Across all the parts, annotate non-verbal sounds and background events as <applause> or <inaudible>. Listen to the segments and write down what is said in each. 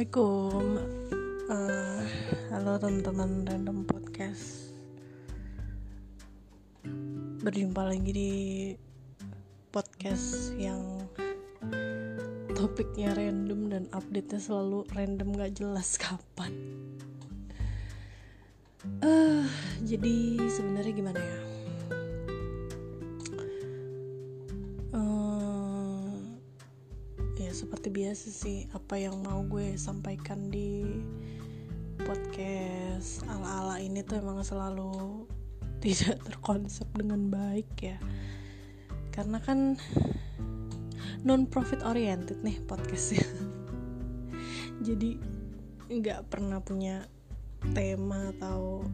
Assalamualaikum. Uh, Halo teman-teman random podcast. Berjumpa lagi di podcast yang topiknya random dan update-nya selalu random gak jelas kapan. Uh, Jadi sebenarnya gimana ya biasa sih apa yang mau gue sampaikan di podcast ala-ala ini tuh emang selalu <laughs> tidak terkonsep dengan baik ya. Karena kan non profit oriented nih podcastnya. <laughs> Jadi nggak pernah punya tema atau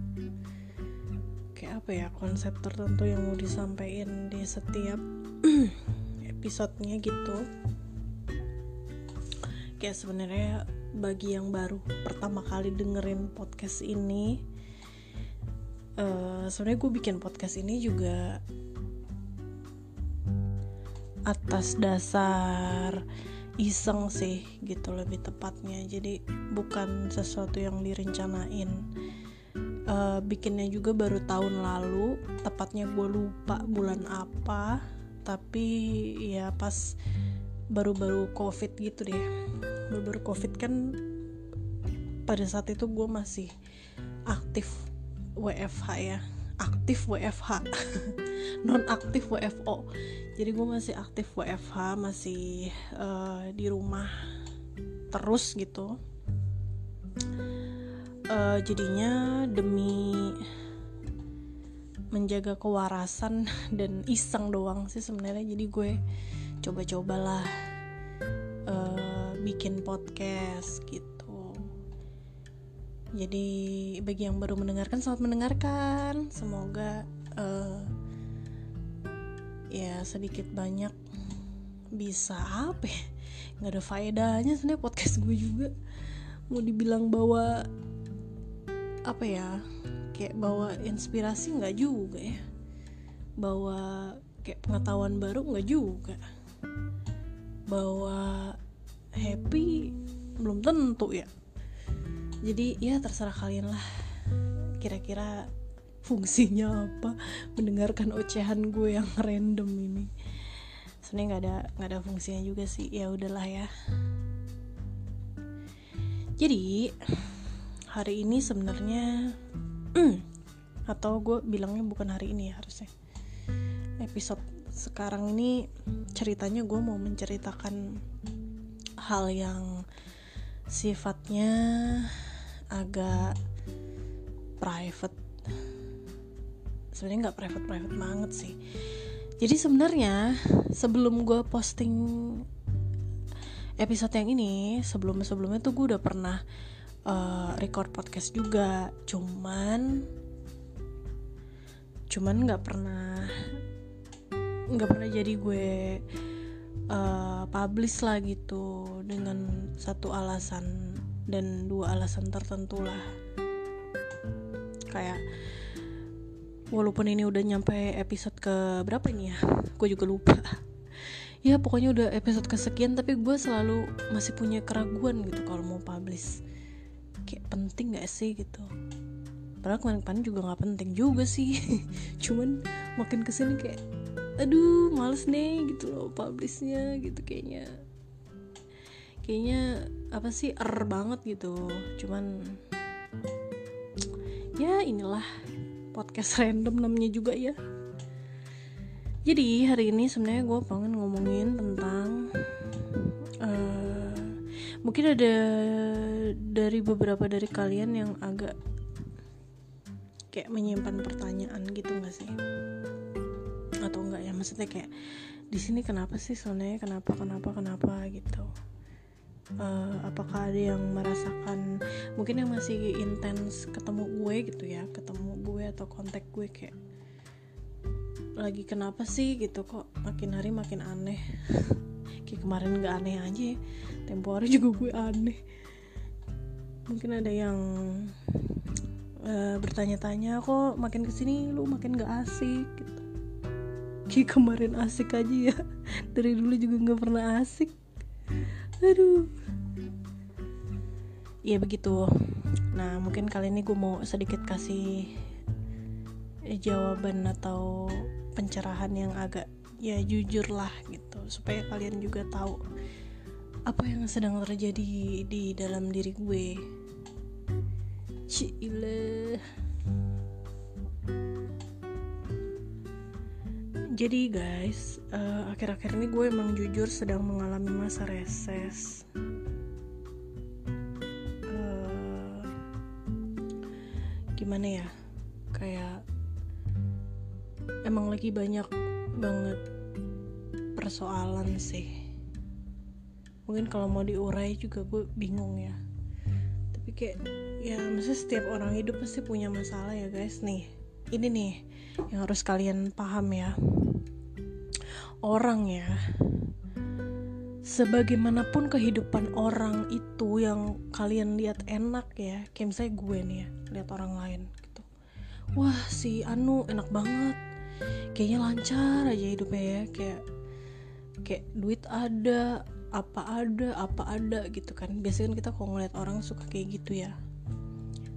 kayak apa ya konsep tertentu yang mau disampaikan di setiap <clears throat> episodenya gitu kayak sebenarnya bagi yang baru pertama kali dengerin podcast ini uh, sebenarnya gue bikin podcast ini juga atas dasar iseng sih gitu lebih tepatnya. Jadi bukan sesuatu yang direncanain. Uh, bikinnya juga baru tahun lalu tepatnya gue lupa bulan apa. Tapi ya pas baru-baru covid gitu deh. Baru-baru covid kan pada saat itu gue masih aktif WFH ya. Aktif WFH <laughs> non aktif WFO jadi gue masih aktif WFH masih uh, di rumah terus gitu. Uh, jadinya demi menjaga kewarasan <laughs> dan iseng doang sih sebenarnya. Jadi gue coba-cobalah uh, bikin podcast gitu. Jadi bagi yang baru mendengarkan selamat mendengarkan. Semoga uh, ya sedikit banyak bisa apa ya nggak ada faedahnya sebenarnya podcast gue juga. Mau dibilang bawa apa ya kayak bawa inspirasi nggak juga ya. Bawa kayak pengetahuan baru nggak juga bahwa happy belum tentu ya. Jadi ya terserah kalian lah. Kira-kira fungsinya apa? Mendengarkan ocehan gue yang random ini. Sebenarnya nggak ada nggak ada fungsinya juga sih. Ya udahlah ya. Jadi hari ini sebenarnya atau gue bilangnya bukan hari ini ya harusnya. Episode sekarang ini ceritanya gue mau menceritakan hal yang sifatnya agak private. Sebenarnya nggak private private banget sih. Jadi sebenarnya sebelum gue posting episode yang ini sebelum sebelumnya tuh gue udah pernah uh, record podcast juga. Cuman cuman nggak pernah nggak pernah jadi gue uh, publish lah gitu dengan satu alasan dan dua alasan tertentu lah. Kayak walaupun ini udah nyampe episode ke berapa ini ya? Gue juga lupa. <laughs> Ya pokoknya udah episode kesekian tapi gue selalu masih punya keraguan gitu kalau mau publish. Kayak penting gak sih gitu? Padahal kemarin-kemarin juga nggak penting juga sih. <laughs> Cuman makin ke sini kayak aduh males nih gitu loh publishnya gitu kayaknya. Kayaknya apa sih er banget gitu. Cuman ya inilah podcast <laughs> random namanya juga ya. Jadi hari ini sebenarnya gue pengen ngomongin tentang uh, mungkin ada dari beberapa dari kalian yang agak kayak menyimpan pertanyaan gitu gak sih atau enggak ya? Maksudnya kayak di sini kenapa sih sebenarnya kenapa kenapa kenapa? gitu. Uh, apakah ada yang merasakan mungkin yang masih intens ketemu gue gitu ya ketemu gue atau kontak gue kayak lagi kenapa sih? gitu kok makin hari makin aneh? <laughs> Kayak kemarin nggak aneh aja ya. tempo hari juga gue aneh. Mungkin ada yang uh, bertanya-tanya kok makin ke sini lu makin gak asik? gitu Ki kemarin asik aja ya. <laughs> Dari dulu juga nggak pernah asik. Aduh. Ya begitu. Nah mungkin kali ini gue mau sedikit kasih jawaban atau pencerahan yang agak ya jujur lah gitu. Supaya kalian juga tahu apa yang sedang terjadi di dalam diri gue. Cile jadi guys uh, akhir-akhir ini gue emang jujur sedang mengalami masa reses. Gimana ya? Kayak emang lagi banyak banget persoalan sih. Mungkin kalau mau diurai juga gue bingung ya. Tapi kayak ya maksudnya setiap orang hidup pasti punya masalah ya guys. Nih ini nih yang harus kalian paham ya orang ya. Sebagaimanapun kehidupan orang itu yang kalian lihat enak ya kayak misalnya gue nih ya lihat orang lain gitu. Wah si Anu enak banget. Kayaknya lancar aja hidupnya ya kayak kayak duit ada apa ada apa ada gitu kan. Biasanya kan kita kalau ngeliat orang suka kayak gitu ya.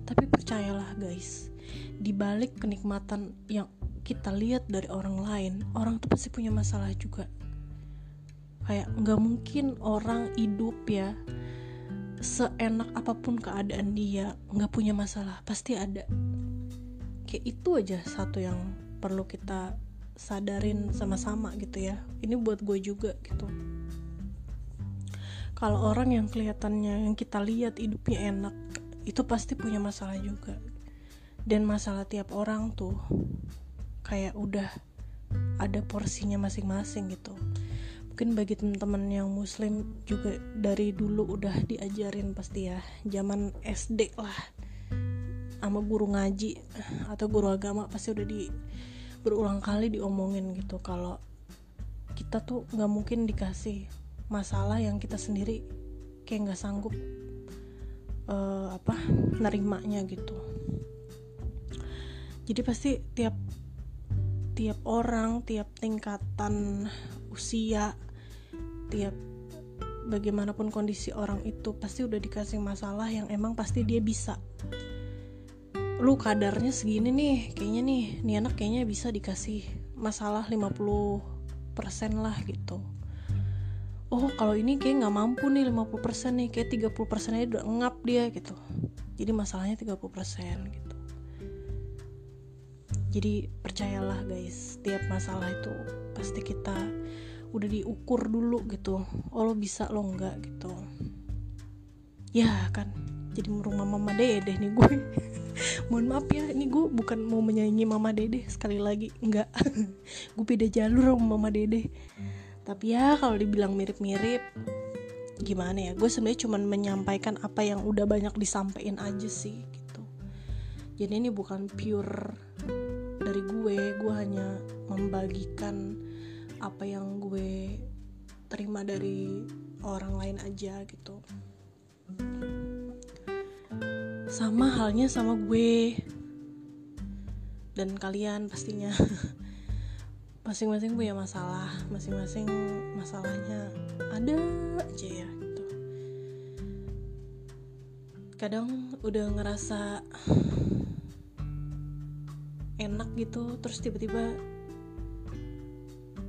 Tapi percayalah guys di balik kenikmatan yang kita lihat dari orang lain orang tuh pasti punya masalah juga. Kayak nggak mungkin orang hidup ya seenak apa pun keadaan dia nggak punya masalah pasti ada. Kayak itu aja satu yang perlu kita sadarin sama-sama gitu ya. Ini buat gue juga gitu. Kalau orang yang kelihatannya yang kita lihat hidupnya enak itu pasti punya masalah juga. Dan masalah tiap orang tuh kayak udah ada porsinya masing-masing gitu. Mungkin bagi teman-teman yang muslim juga dari dulu udah diajarin pasti ya zaman SD lah sama guru ngaji atau guru agama pasti udah di berulang kali diomongin gitu kalau kita tuh nggak mungkin dikasih masalah yang kita sendiri kayak nggak sanggup uh, apa nerimanya gitu. Jadi pasti tiap tiap orang tiap tingkatan usia tiap bagaimanapun kondisi orang itu pasti udah dikasih masalah yang emang pasti dia bisa. Lu kadarnya segini nih kayaknya nih nih anak kayaknya bisa dikasih masalah 50% lah gitu. Oh kalau ini kayak nggak mampu nih 50% nih kayak 30% aja udah ngap dia gitu. Jadi masalahnya 30% gitu jadi percayalah guys tiap masalah itu pasti kita udah diukur dulu gitu. Oh lo bisa lo enggak gitu. Ya kan. Jadi rumah mama dede nih gue. <laughs> Mohon maaf ya ini gue bukan mau menyanyi mama dede sekali lagi. Enggak. <laughs> Gue beda jalur sama mama dede. Tapi ya kalau dibilang mirip-mirip gimana ya? Gue sebenarnya cuma menyampaikan apa yang udah banyak disampaikan aja sih gitu. Jadi ini bukan pure dari gue gue hanya membagikan apa yang gue terima dari orang lain aja gitu. Sama halnya sama gue. Dan kalian pastinya. <laughs> Masing-masing punya masalah. Masing-masing masalahnya ada aja ya gitu. Kadang udah ngerasa enak gitu terus tiba-tiba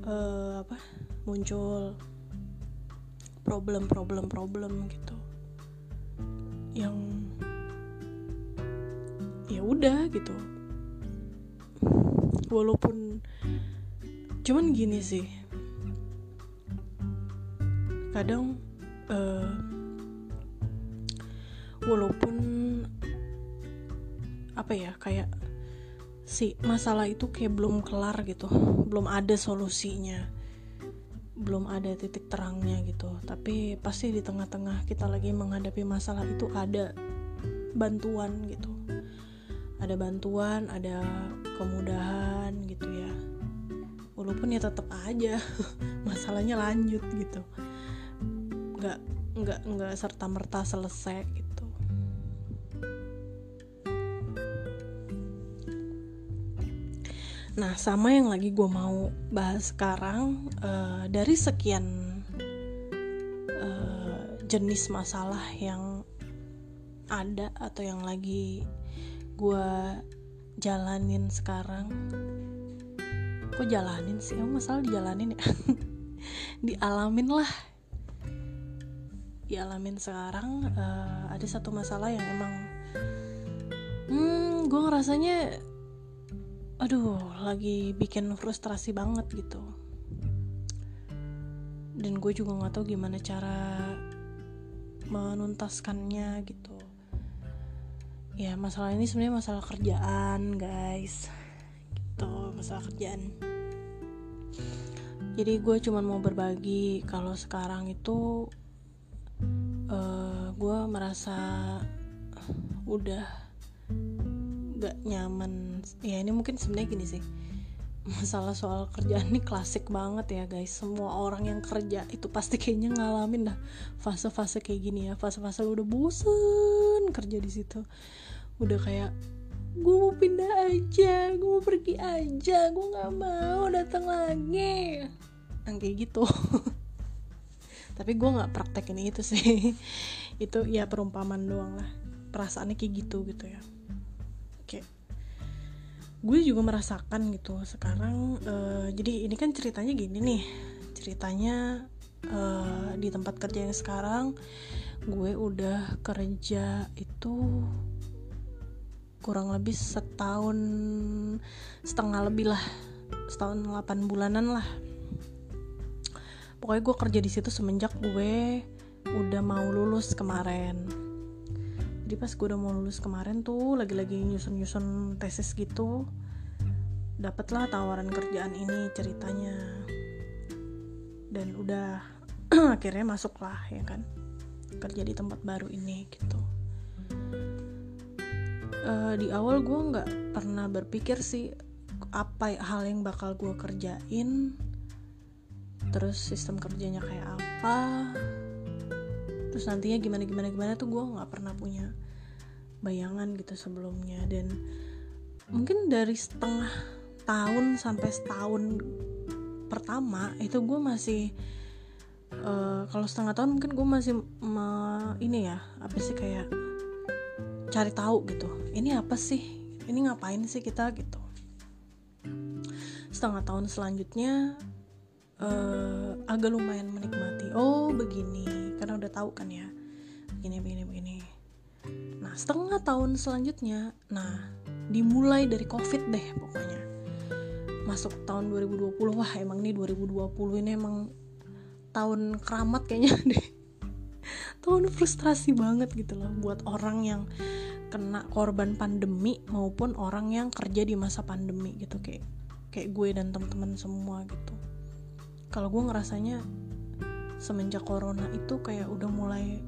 uh, apa muncul problem-problem-problem gitu. Yang ya udah gitu. Walaupun cuman gini sih. Kadang uh, walaupun apa ya kayak si masalah itu kayak belum kelar gitu. Belum ada solusinya. Belum ada titik terangnya gitu. Tapi pasti di tengah-tengah kita lagi menghadapi masalah itu ada bantuan gitu. Ada bantuan ada kemudahan gitu ya. Walaupun ya tetap aja <laughs> masalahnya lanjut gitu. Nggak nggak nggak serta merta selesai gitu Nah, sama yang lagi gue mau bahas sekarang uh, dari sekian uh, jenis masalah yang ada atau yang lagi gue jalanin sekarang. Kok jalanin sih? Emang masalah dijalanin ya? <laughs> Dialamin lah. Dialamin sekarang uh, ada satu masalah yang emang hmm gue ngerasanya aduh lagi bikin frustrasi banget gitu. Dan gue juga nggak tahu gimana cara menuntaskannya gitu. Ya masalah ini sebenarnya masalah kerjaan guys. Gitu masalah kerjaan. Jadi gue cuman mau berbagi kalau sekarang itu uh, gue merasa udah gak nyaman. Ya ini mungkin sebenarnya gini sih. Masalah soal kerjaan ini klasik banget ya guys. Semua orang yang kerja itu pasti kayaknya ngalamin dah fase-fase kayak gini ya. Fase-fase udah bosen kerja di situ. Udah kayak gue mau pindah aja gue mau pergi aja gue nggak mau datang lagi. Yang kayak gitu. <laughs> Tapi gue nggak praktekin itu sih. <laughs> Itu ya perumpamaan doang lah. Perasaannya kayak gitu gitu ya gue juga merasakan gitu. Sekarang uh, jadi ini kan ceritanya gini nih. Ceritanya uh, di tempat kerja yang sekarang gue udah kerja itu kurang lebih setahun setengah lebih lah. Setahun 8 bulanan lah. Pokoknya gue kerja di situ semenjak gue udah mau lulus kemarin jadi pas gue udah mau lulus kemarin tuh lagi-lagi nyusun-nyusun tesis gitu dapatlah tawaran kerjaan ini ceritanya. Dan udah <clears throat> akhirnya masuk lah ya kan kerja di tempat baru ini gitu. Uh, di awal gue nggak pernah berpikir sih apa hal yang bakal gue kerjain terus sistem kerjanya kayak apa terus nantinya gimana gimana gimana tuh gue nggak pernah punya bayangan gitu sebelumnya. Dan mungkin dari setengah tahun sampai setahun pertama itu gue masih uh, kalau setengah tahun mungkin gue masih me, ini ya apa sih kayak cari tahu gitu. Ini apa sih? Ini ngapain sih kita gitu? Setengah tahun selanjutnya uh, agak lumayan menikmati. Oh begini. Karena udah tahu kan ya. Begini begini begini. Nah setengah tahun selanjutnya nah dimulai dari covid deh pokoknya. Masuk tahun 2020 wah emang nih 2020 ini emang tahun keramat kayaknya <laughs> deh. Tahun frustrasi banget gitu loh buat orang yang kena korban pandemi maupun orang yang kerja di masa pandemi gitu kayak kayak gue dan teman-teman semua gitu kalau gue ngerasanya semenjak corona itu kayak udah mulai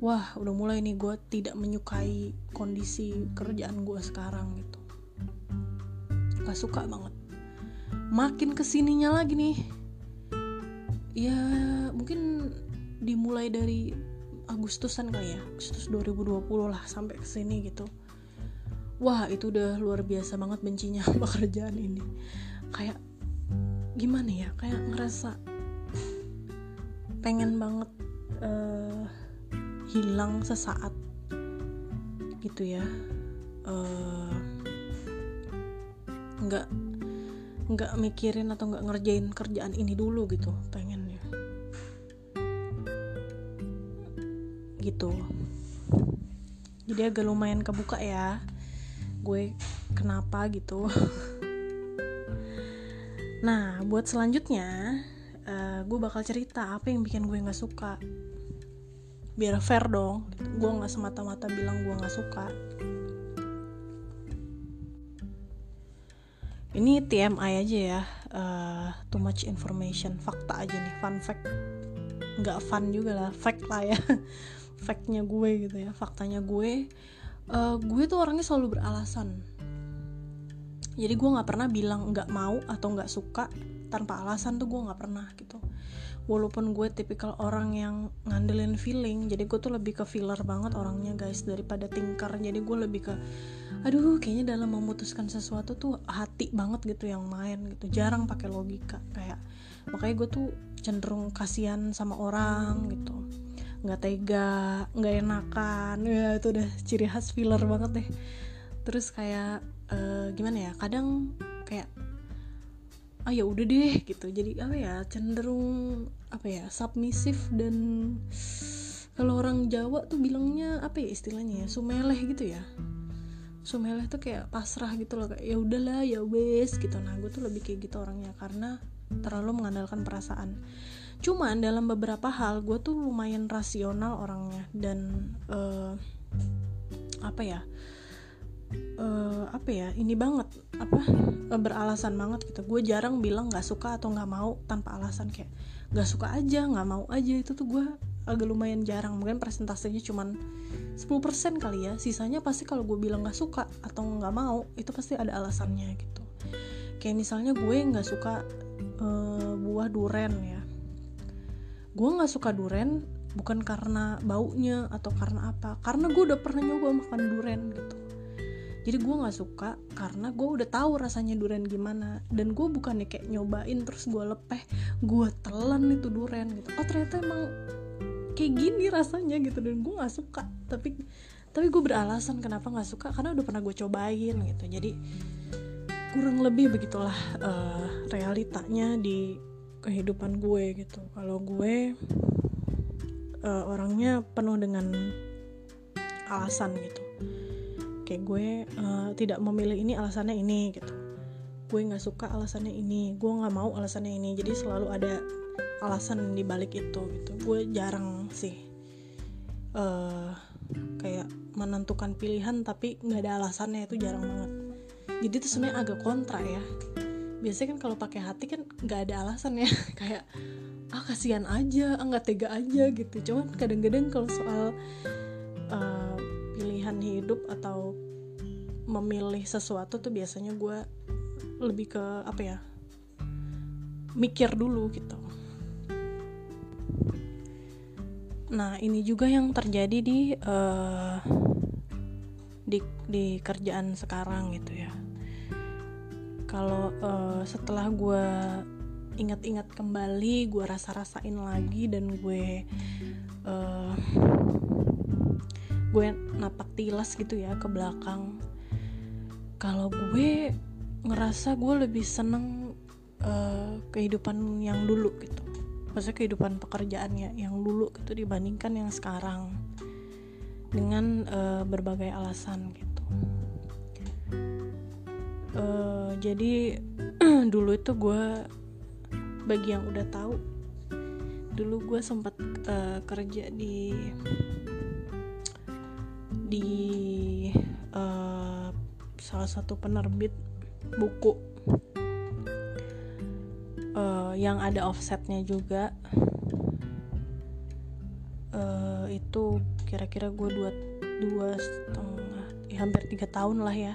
wah udah mulai nih gue tidak menyukai kondisi kerjaan gue sekarang gitu. Gak suka banget. Makin ke sininya lagi nih ya mungkin dimulai dari Agustusan kali ya Agustus 2020 lah sampai ke sini gitu. Wah itu udah luar biasa banget bencinya <laughs> pekerjaan ini. Kayak gimana ya? Kayak ngerasa pengen banget uh, hilang sesaat gitu ya. Uh, nggak nggak mikirin atau nggak ngerjain kerjaan ini dulu gitu pengennya. Gitu. Jadi agak lumayan kebuka ya gue kenapa gitu <laughs> Nah, buat selanjutnya, uh, gue bakal cerita apa yang bikin gue nggak suka. Biar fair dong, gue nggak semata-mata bilang gue nggak suka. Ini TMI aja ya, uh, too much information, fakta aja nih, fun fact. Nggak fun juga lah, fact lah ya. <laughs> Factnya gue gitu ya, faktanya gue. Uh, gue tuh orangnya selalu beralasan jadi gue nggak pernah bilang nggak mau atau nggak suka tanpa alasan tuh gue nggak pernah gitu. Walaupun gue tipikal orang yang ngandelin feeling jadi gue tuh lebih ke filler banget orangnya guys daripada tingkar. Jadi gue lebih ke aduh kayaknya dalam memutuskan sesuatu tuh hati banget gitu yang main gitu. Jarang pakai logika kayak makanya gue tuh cenderung kasihan sama orang gitu. Nggak tega nggak enakan. Ya itu udah ciri khas filler banget deh. Terus kayak uh, gimana ya kadang kayak ah ya udah deh gitu. Jadi apa ya cenderung apa ya submisif dan kalau orang Jawa tuh bilangnya apa ya istilahnya ya sumeleh gitu ya. Sumeleh tuh kayak pasrah gitu loh kayak ya udahlah ya wes gitu. Nah gue tuh lebih kayak gitu orangnya karena terlalu mengandalkan perasaan. Cuman dalam beberapa hal gue tuh lumayan rasional orangnya dan uh, apa ya uh, apa ya ini banget apa uh, beralasan banget gitu. Gue jarang bilang nggak suka atau nggak mau tanpa alasan kayak nggak suka aja nggak mau aja itu tuh gue agak lumayan jarang. Mungkin presentasenya cuman 10% kali ya. Sisanya pasti kalau gue bilang nggak suka atau nggak mau itu pasti ada alasannya gitu. Kayak misalnya gue nggak suka uh, buah duren ya. Gue nggak suka duren bukan karena baunya atau karena apa. Karena gue udah pernah nyoba makan duren gitu jadi gue nggak suka karena gue udah tahu rasanya duren gimana. Dan gue bukannya kayak nyobain terus gue lepeh gue telan itu duren gitu. Oh ternyata emang kayak gini rasanya gitu. Dan gue nggak suka. Tapi tapi gue beralasan kenapa nggak suka. Karena udah pernah gue cobain gitu. Jadi kurang lebih begitulah uh, realitanya di kehidupan gue gitu. Kalau gue uh, orangnya penuh dengan alasan gitu kayak gue uh, tidak memilih ini alasannya ini gitu. Gue nggak suka alasannya ini gue nggak mau alasannya ini. Jadi selalu ada alasan di balik itu gitu. Gue jarang sih uh, kayak menentukan pilihan tapi nggak ada alasannya itu jarang banget. Jadi itu sebenarnya agak kontra ya. Biasanya kan kalau pakai hati kan nggak ada alasan ya. <laughs> Kayak ah kasihan aja ah tega aja gitu. Cuman kadang-kadang kalau soal uh, pilihan hidup atau memilih sesuatu tuh biasanya gue lebih ke apa ya mikir dulu gitu. Nah ini juga yang terjadi di uh, di di kerjaan sekarang gitu ya. Kalau uh, setelah gue ingat-ingat kembali gue rasa-rasain lagi dan gue uh, gue napak tilas gitu ya ke belakang kalau gue ngerasa gue lebih seneng uh, kehidupan yang dulu gitu. Maksudnya kehidupan pekerjaannya yang dulu gitu dibandingkan yang sekarang. Dengan uh, berbagai alasan gitu. Uh, jadi <clears throat> dulu itu gue bagi yang udah tahu dulu gue sempat uh, kerja di di uh, salah satu penerbit buku uh, yang ada offsetnya juga. Uh, itu kira-kira gue dua dua setengah ya hampir tiga tahun lah ya.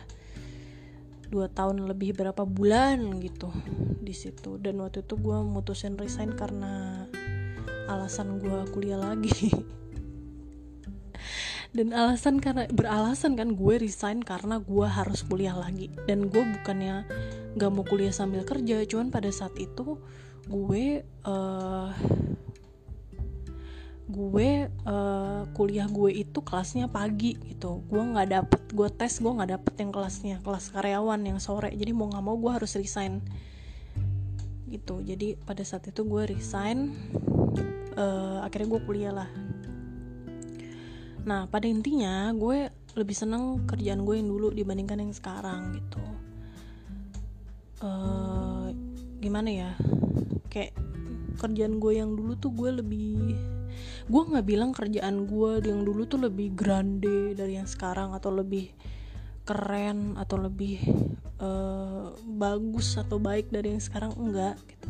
Dua tahun lebih berapa bulan gitu di situ. Dan waktu itu gue mutusin resign karena alasan gue kuliah lagi <laughs> dan alasan karena beralasan kan gue resign karena gue harus kuliah lagi. Dan gue bukannya gak mau kuliah sambil kerja cuman pada saat itu gue uh, gue uh, kuliah gue itu kelasnya pagi gitu. Gue nggak dapet gue tes gue nggak dapet yang kelasnya kelas karyawan yang sore. Jadi mau nggak mau gue harus resign. Gitu. Jadi pada saat itu gue resign uh, akhirnya gue kuliah lah nah pada intinya gue lebih seneng kerjaan gue yang dulu dibandingkan yang sekarang gitu. Uh, gimana ya? Kayak kerjaan gue yang dulu tuh gue lebih gue nggak bilang kerjaan gue yang dulu tuh lebih grande dari yang sekarang atau lebih keren atau lebih uh, bagus atau baik dari yang sekarang enggak gitu.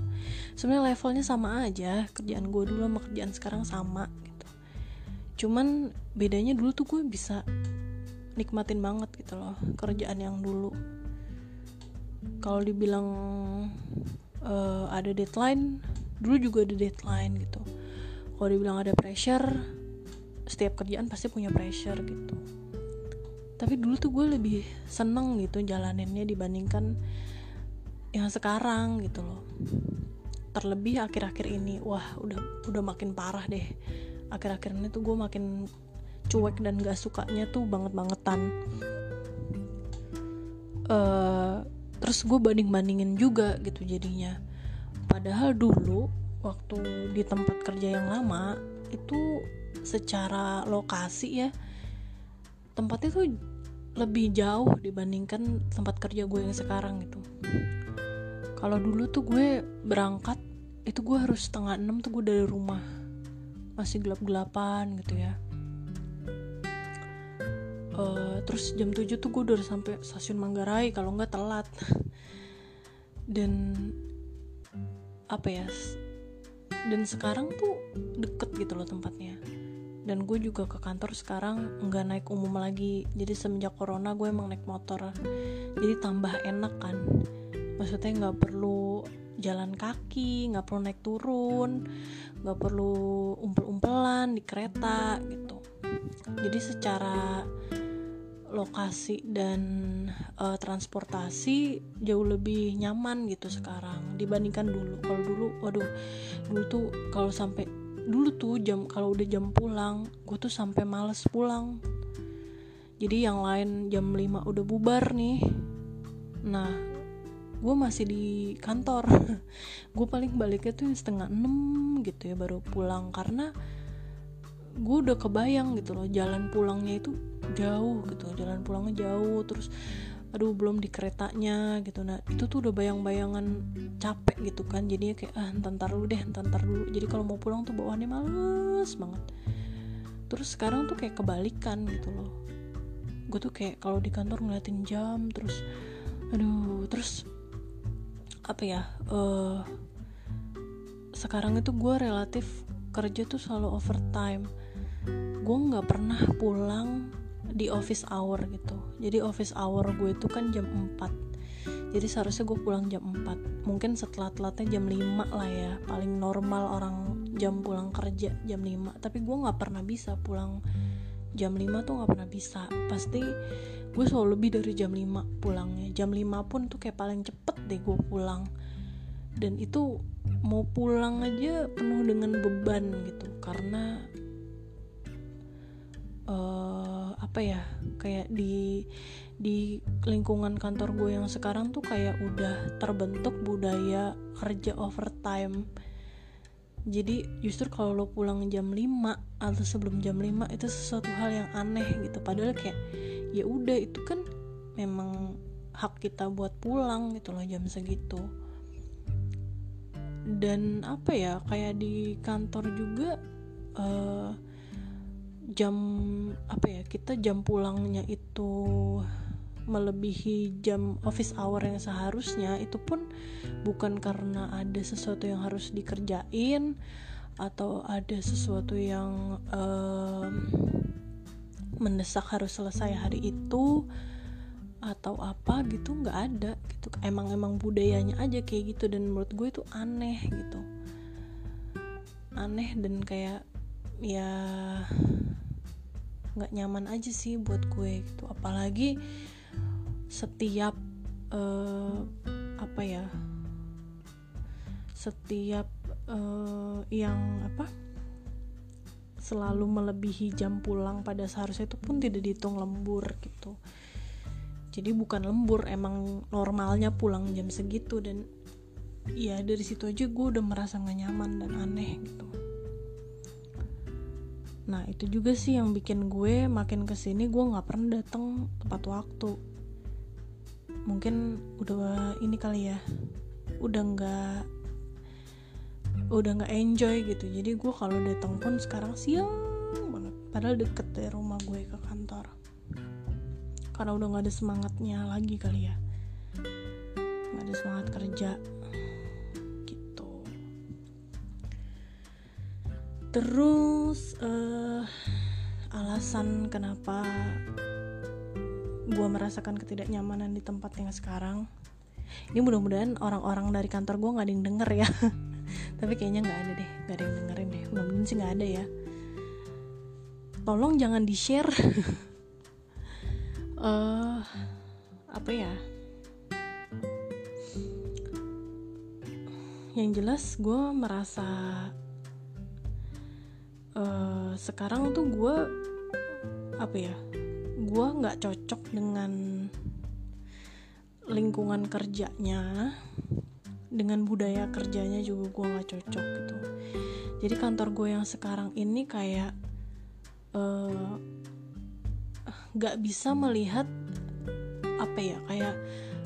Sebenarnya levelnya sama aja kerjaan gue dulu sama kerjaan sekarang sama gitu cuman bedanya dulu tuh gue bisa nikmatin banget gitu loh kerjaan yang dulu. Kalau dibilang uh, ada deadline dulu juga ada deadline gitu. Kalau dibilang ada pressure setiap kerjaan pasti punya pressure gitu. Tapi dulu tuh gue lebih seneng gitu jalaninnya dibandingkan yang sekarang gitu loh. Terlebih akhir-akhir ini wah udah udah makin parah deh akhir-akhir ini tuh gue makin cuek dan gak sukanya tuh banget-bangetan. Uh, terus gue banding-bandingin juga gitu jadinya. Padahal dulu waktu di tempat kerja yang lama itu secara lokasi ya tempatnya tuh lebih jauh dibandingkan tempat kerja gue yang sekarang gitu. Kalau dulu tuh gue berangkat itu gue harus setengah enam tuh gue dari rumah masih gelap-gelapan gitu ya. Uh, terus jam 7 tuh gue udah sampai stasiun Manggarai kalau nggak telat. <laughs> Dan apa ya dan sekarang tuh deket gitu loh tempatnya. Dan gue juga ke kantor sekarang nggak naik umum lagi. Jadi semenjak corona gue emang naik motor. Jadi tambah enak kan. Maksudnya nggak perlu jalan kaki nggak perlu naik turun nggak perlu umpel-umpelan di kereta gitu. Jadi secara lokasi dan uh, transportasi jauh lebih nyaman gitu sekarang dibandingkan dulu. Kalau dulu waduh dulu tuh kalau sampai dulu tuh jam kalau udah jam pulang gue tuh sampai males pulang. Jadi yang lain jam 5 udah bubar nih. Nah gue masih di kantor. <laughs> Gue paling baliknya tuh setengah enam gitu ya baru pulang. Karena gue udah kebayang gitu loh jalan pulangnya itu jauh gitu. Jalan pulangnya jauh terus aduh belum di keretanya gitu. Nah itu tuh udah bayang-bayangan capek gitu kan. Jadinya kayak ah entar dulu deh entar dulu. Jadi kalau mau pulang tuh bawaannya males banget. Terus sekarang tuh kayak kebalikan gitu loh. Gue tuh kayak kalau di kantor ngeliatin jam terus aduh terus apa ya uh, sekarang itu gue relatif kerja tuh selalu overtime. Gue nggak pernah pulang di office hour gitu. Jadi office hour gue itu kan jam 4 jadi seharusnya gue pulang jam 4 mungkin setelah telatnya jam 5 lah ya. Paling normal orang jam pulang kerja jam 5 tapi gue nggak pernah bisa pulang jam 5 tuh nggak pernah bisa. Pasti gue selalu lebih dari jam 5 pulangnya. Jam 5 pun tuh kayak paling cepet deh gue pulang. Dan itu mau pulang aja penuh dengan beban gitu. Karena uh, apa ya kayak di di lingkungan kantor gue yang sekarang tuh kayak udah terbentuk budaya kerja overtime. Jadi justru kalau lo pulang jam 5 atau sebelum jam 5 itu sesuatu hal yang aneh gitu. Padahal kayak ya udah itu kan memang hak kita buat pulang gitu loh jam segitu. Dan apa ya kayak di kantor juga uh, jam apa ya kita jam pulangnya itu melebihi jam office hour yang seharusnya itu pun bukan karena ada sesuatu yang harus dikerjain atau ada sesuatu yang um, mendesak harus selesai hari itu atau apa gitu nggak ada gitu. Emang emang budayanya aja kayak gitu dan menurut gue itu aneh gitu. Aneh dan kayak ya nggak nyaman aja sih buat gue gitu. Apalagi setiap uh, apa ya setiap uh, yang apa selalu melebihi jam pulang pada seharusnya itu pun tidak dihitung lembur gitu. Jadi bukan lembur emang normalnya pulang jam segitu dan ya dari situ aja gue udah merasa gak nyaman dan aneh gitu. Nah itu juga sih yang bikin gue makin ke sini gue nggak pernah datang tepat waktu. Mungkin udah ini kali ya. Udah nggak udah nggak enjoy gitu. Jadi gue kalau datang pun sekarang siang banget. Padahal deket dari rumah gue ke kantor. Karena udah nggak ada semangatnya lagi kali ya. Nggak ada semangat kerja. Terus uh, alasan kenapa gue merasakan ketidaknyamanan di tempat yang sekarang. Ini mudah-mudahan orang-orang dari kantor gue nggak ada yang denger ya <laughs> tapi kayaknya nggak ada deh nggak ada yang dengerin deh. Mudah-mudahan sih nggak ada ya. Tolong jangan di share uh, <laughs> apa ya? Yang jelas gue merasa uh, sekarang tuh gue apa ya? Gue nggak cocok dengan lingkungan kerjanya dengan budaya kerjanya juga gue nggak cocok gitu. Jadi kantor gue yang sekarang ini kayak uh, gak bisa melihat apa ya kayak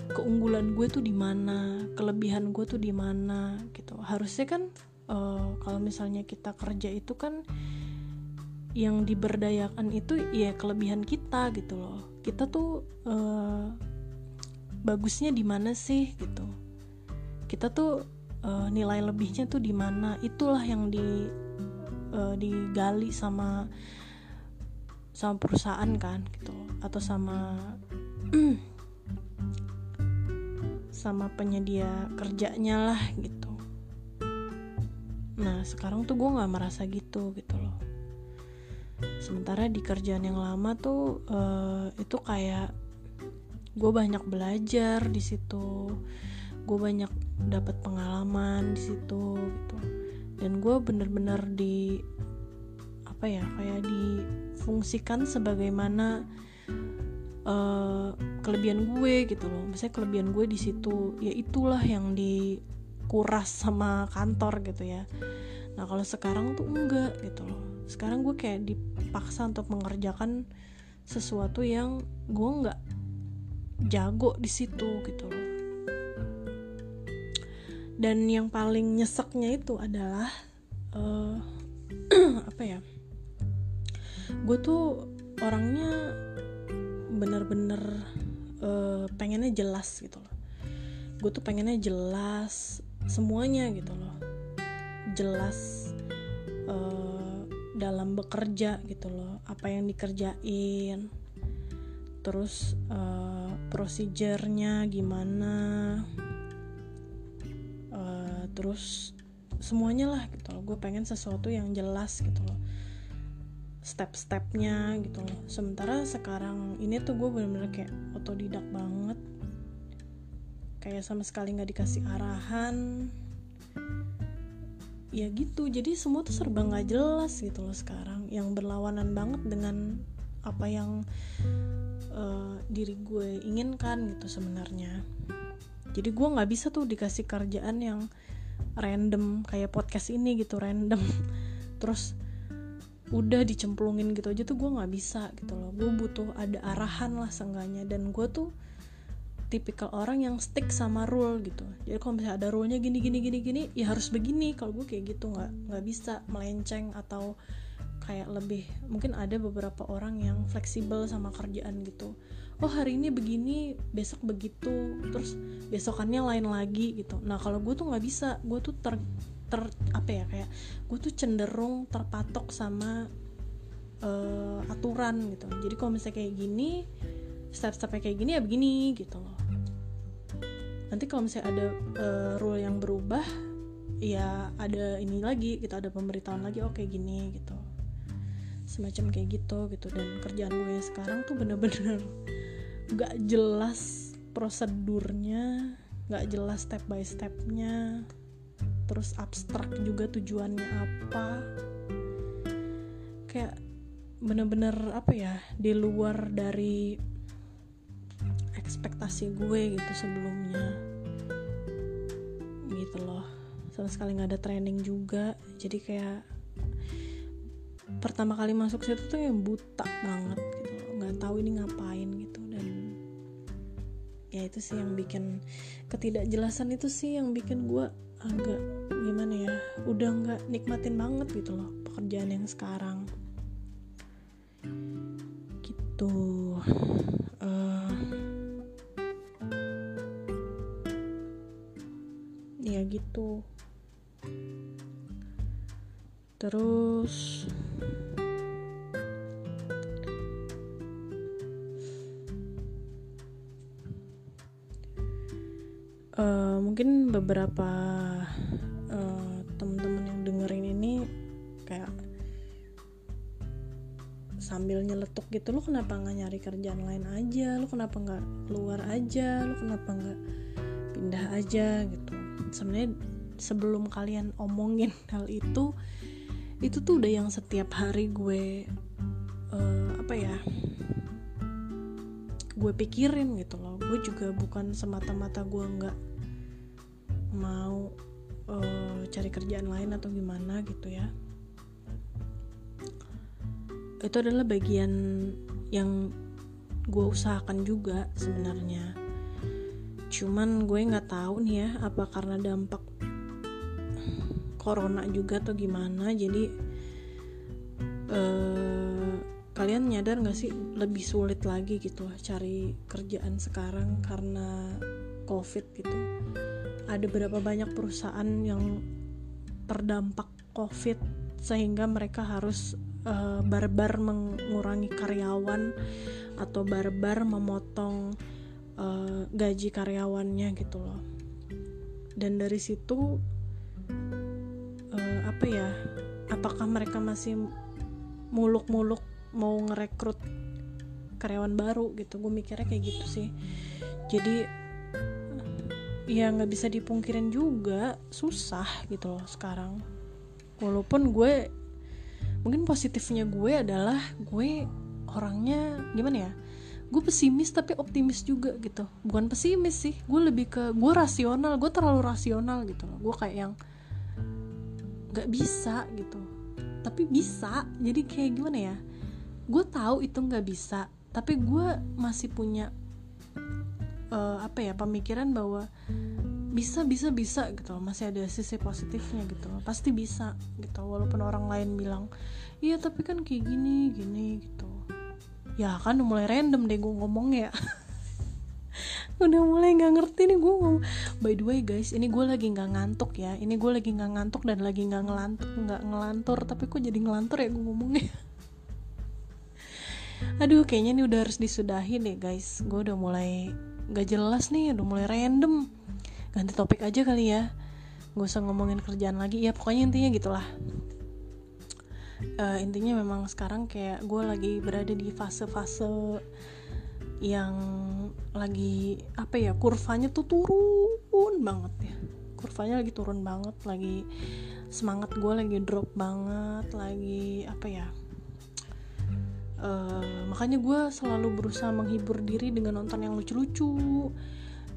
keunggulan gue tuh di mana kelebihan gue tuh di mana gitu. Harusnya kan uh, kalau misalnya kita kerja itu kan yang diberdayakan itu ya kelebihan kita gitu loh. Kita tuh uh, bagusnya di mana sih gitu kita tuh uh, nilai lebihnya tuh di mana? Itulah yang di uh, digali sama sama perusahaan kan gitu atau sama <clears throat> sama penyedia kerjanya lah gitu. Nah sekarang tuh gue nggak merasa gitu gitu loh. Sementara di kerjaan yang lama tuh uh, itu kayak gue banyak belajar di situ gue banyak dapat pengalaman di situ gitu. Dan gue bener-bener di apa ya kayak difungsikan sebagaimana uh, kelebihan gue gitu loh. Misalnya kelebihan gue di situ ya itulah yang dikuras sama kantor gitu ya. Nah kalau sekarang tuh enggak gitu loh. Sekarang gue kayak dipaksa untuk mengerjakan sesuatu yang gue nggak jago di situ gitu loh dan yang paling nyeseknya itu adalah uh, <clears throat> apa ya? Gue tuh orangnya bener-bener uh, pengennya jelas gitu loh. Gue tuh pengennya jelas semuanya gitu loh. Jelas uh, dalam bekerja gitu loh apa yang dikerjain. Terus uh, prosedurnya gimana terus semuanya lah gitu loh. Gue pengen sesuatu yang jelas gitu loh. Step-stepnya gitu loh. Sementara sekarang ini tuh gue bener-bener kayak otodidak banget. Kayak sama sekali nggak dikasih arahan. Ya gitu. Jadi semua tuh serba nggak jelas gitu loh sekarang. Yang berlawanan banget dengan apa yang uh, diri gue inginkan gitu sebenarnya. Jadi gue nggak bisa tuh dikasih kerjaan yang random kayak podcast ini gitu random. <laughs> Terus udah dicemplungin gitu aja tuh gue nggak bisa gitu loh. Gue butuh ada arahan lah seenggaknya. Dan gue tuh tipikal orang yang stick sama rule gitu. Jadi kalau misalnya ada rule nya gini gini gini gini ya harus begini. Kalau gue kayak gitu nggak nggak bisa melenceng atau kayak lebih mungkin ada beberapa orang yang fleksibel sama kerjaan gitu. Oh hari ini begini besok begitu terus besokannya lain lagi gitu. Nah kalau gue tuh nggak bisa. Gue tuh ter ter apa ya kayak gue tuh cenderung terpatok sama uh, aturan gitu. Jadi kalau misalnya kayak gini step-stepnya kayak gini ya begini gitu loh. Nanti kalau misalnya ada uh, rule yang berubah ya ada ini lagi gitu ada pemberitahuan lagi oke oh, gini gitu semacam kayak gitu gitu. Dan kerjaan gue sekarang tuh bener-bener <laughs> gak jelas prosedurnya gak jelas step by stepnya. Terus abstrak juga tujuannya apa. Kayak bener-bener apa ya di luar dari ekspektasi gue gitu sebelumnya. Gitu loh. Sama sekali nggak ada training juga. Jadi kayak pertama kali masuk situ tuh yang buta banget gitu nggak tahu ini ngapain gitu. Ya itu sih yang bikin ketidakjelasan itu sih yang bikin gue agak gimana ya udah nggak nikmatin banget gitu loh pekerjaan yang sekarang. Gitu. Uh, ya gitu terus uh, mungkin beberapa uh, teman-teman yang dengerin ini kayak sambil nyeletuk gitu lo kenapa nggak nyari kerjaan lain aja? Lo kenapa nggak keluar aja? Lo kenapa nggak pindah aja? Gitu. Sebenarnya sebelum kalian omongin <laughs> hal itu itu tuh udah yang setiap hari gue uh, apa ya gue pikirin gitu loh. Gue juga bukan semata-mata gue nggak mau uh, cari kerjaan lain atau gimana gitu ya. Itu adalah bagian yang gue usahakan juga sebenarnya. Cuman gue nggak tahu nih ya apa karena dampak corona juga atau gimana jadi uh, kalian nyadar gak sih lebih sulit lagi gitu cari kerjaan sekarang karena covid gitu? Ada berapa banyak perusahaan yang terdampak covid sehingga mereka harus uh, barbar mengurangi karyawan atau barbar memotong uh, gaji karyawannya gitu loh. Dan dari situ uh, apa ya apakah mereka masih muluk-muluk mau ngerekrut karyawan baru gitu? Gue mikirnya kayak gitu sih. Jadi ya nggak bisa dipungkirin juga susah gitu loh sekarang. Walaupun gue mungkin positifnya gue adalah gue orangnya gimana ya gue pesimis tapi optimis juga gitu. Bukan pesimis sih gue lebih ke gue rasional gue terlalu rasional gitu loh. Gue kayak yang nggak bisa gitu. Tapi bisa jadi kayak gimana ya? Gue tahu itu nggak bisa tapi gue masih punya uh, apa ya pemikiran bahwa bisa bisa bisa gitu masih ada sisi positifnya gitu pasti bisa gitu walaupun orang lain bilang iya tapi kan kayak gini gini gitu. Ya kan mulai random deh gue ngomong ya <laughs> udah mulai nggak ngerti nih gue ngomong by the way guys ini gue lagi nggak ngantuk ya. Ini gue lagi nggak ngantuk dan lagi nggak ngelantur nggak ngelantur tapi kok jadi ngelantur ya gue ngomongnya? <laughs> Aduh kayaknya ini udah harus disudahi deh guys. Gue udah mulai nggak jelas nih udah mulai random. Ganti topik aja kali ya. Gak usah ngomongin kerjaan lagi. Ya pokoknya intinya gitulah. Uh, intinya memang sekarang kayak gue lagi berada di fase-fase yang lagi apa ya kurvanya tuh turun banget ya. Kurvanya lagi turun banget lagi semangat gue lagi drop banget lagi apa ya uh, makanya gue selalu berusaha menghibur diri dengan nonton yang lucu-lucu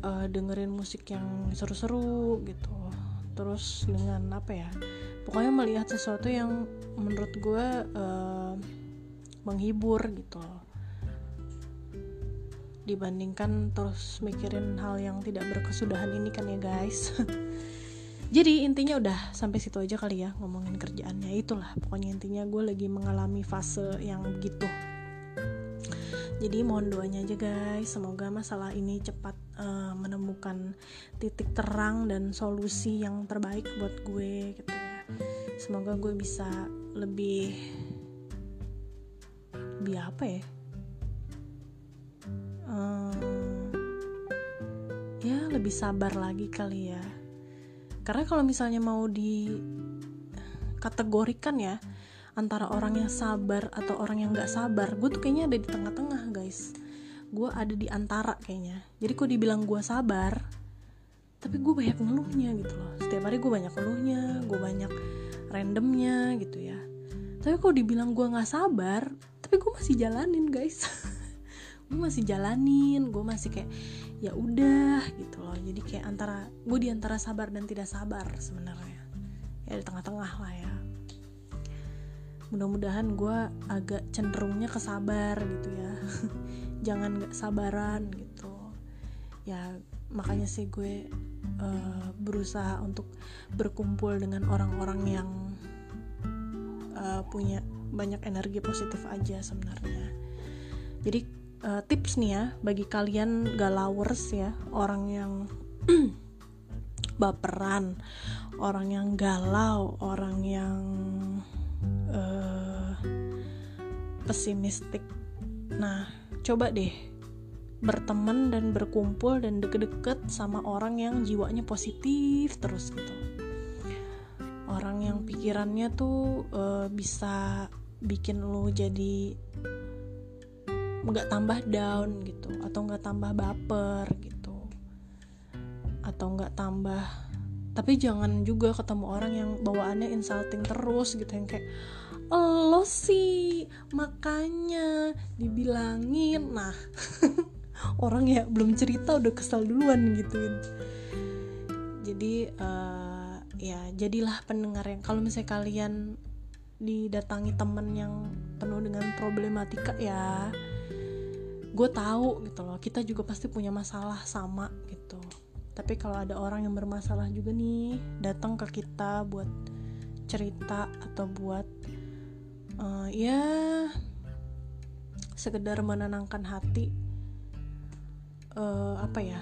uh, dengerin musik yang seru-seru gitu. Terus dengan apa ya pokoknya melihat sesuatu yang menurut gue uh, menghibur gitu dibandingkan terus mikirin hal yang tidak berkesudahan ini kan ya guys. <laughs> Jadi intinya udah sampai situ aja kali ya ngomongin kerjaannya. Itulah pokoknya intinya gue lagi mengalami fase yang begitu. Jadi mohon doanya aja guys. Semoga masalah ini cepat uh, menemukan titik terang dan solusi yang terbaik buat gue gitu ya. Semoga gue bisa lebih lebih apa ya ya lebih sabar lagi kali ya. Karena kalau misalnya mau di kategorikan ya antara orang yang sabar atau orang yang nggak sabar gue tuh kayaknya ada di tengah-tengah guys. Gue ada di antara kayaknya. Jadi kok dibilang gue sabar tapi gue banyak ngeluhnya gitu loh. Setiap hari gue banyak ngeluhnya gue banyak randomnya gitu ya. Tapi kok dibilang gue nggak sabar tapi gue masih jalanin guys. <laughs> Gue masih jalanin gue masih kayak ya udah gitu loh. Jadi kayak antara gue di antara sabar dan tidak sabar sebenarnya. Ya di tengah-tengah lah ya. Mudah-mudahan gue agak cenderungnya ke sabar gitu ya. <laughs> Jangan gak sabaran gitu. Ya makanya sih gue uh, berusaha untuk berkumpul dengan orang-orang yang uh, punya banyak energi positif aja sebenarnya. Jadi uh, tips nih ya bagi kalian galawers ya orang yang <clears throat> baperan orang yang galau orang yang uh, pesimistik. Nah coba deh berteman dan berkumpul dan deket-deket sama orang yang jiwanya positif terus gitu. Orang yang pikirannya tuh uh, bisa bikin lo jadi nggak tambah down gitu atau nggak tambah baper gitu atau nggak tambah tapi jangan juga ketemu orang yang bawaannya insulting terus gitu yang kayak lo sih makanya dibilangin. Nah <laughs> orang ya belum cerita udah kesal duluan gituin. Jadi uh, ya jadilah pendengar yang kalau misalnya kalian didatangi temen yang penuh dengan problematika ya gue tahu gitu loh. Kita juga pasti punya masalah sama gitu. Tapi kalau ada orang yang bermasalah juga nih datang ke kita buat cerita atau buat uh, ya sekedar menenangkan hati uh, apa ya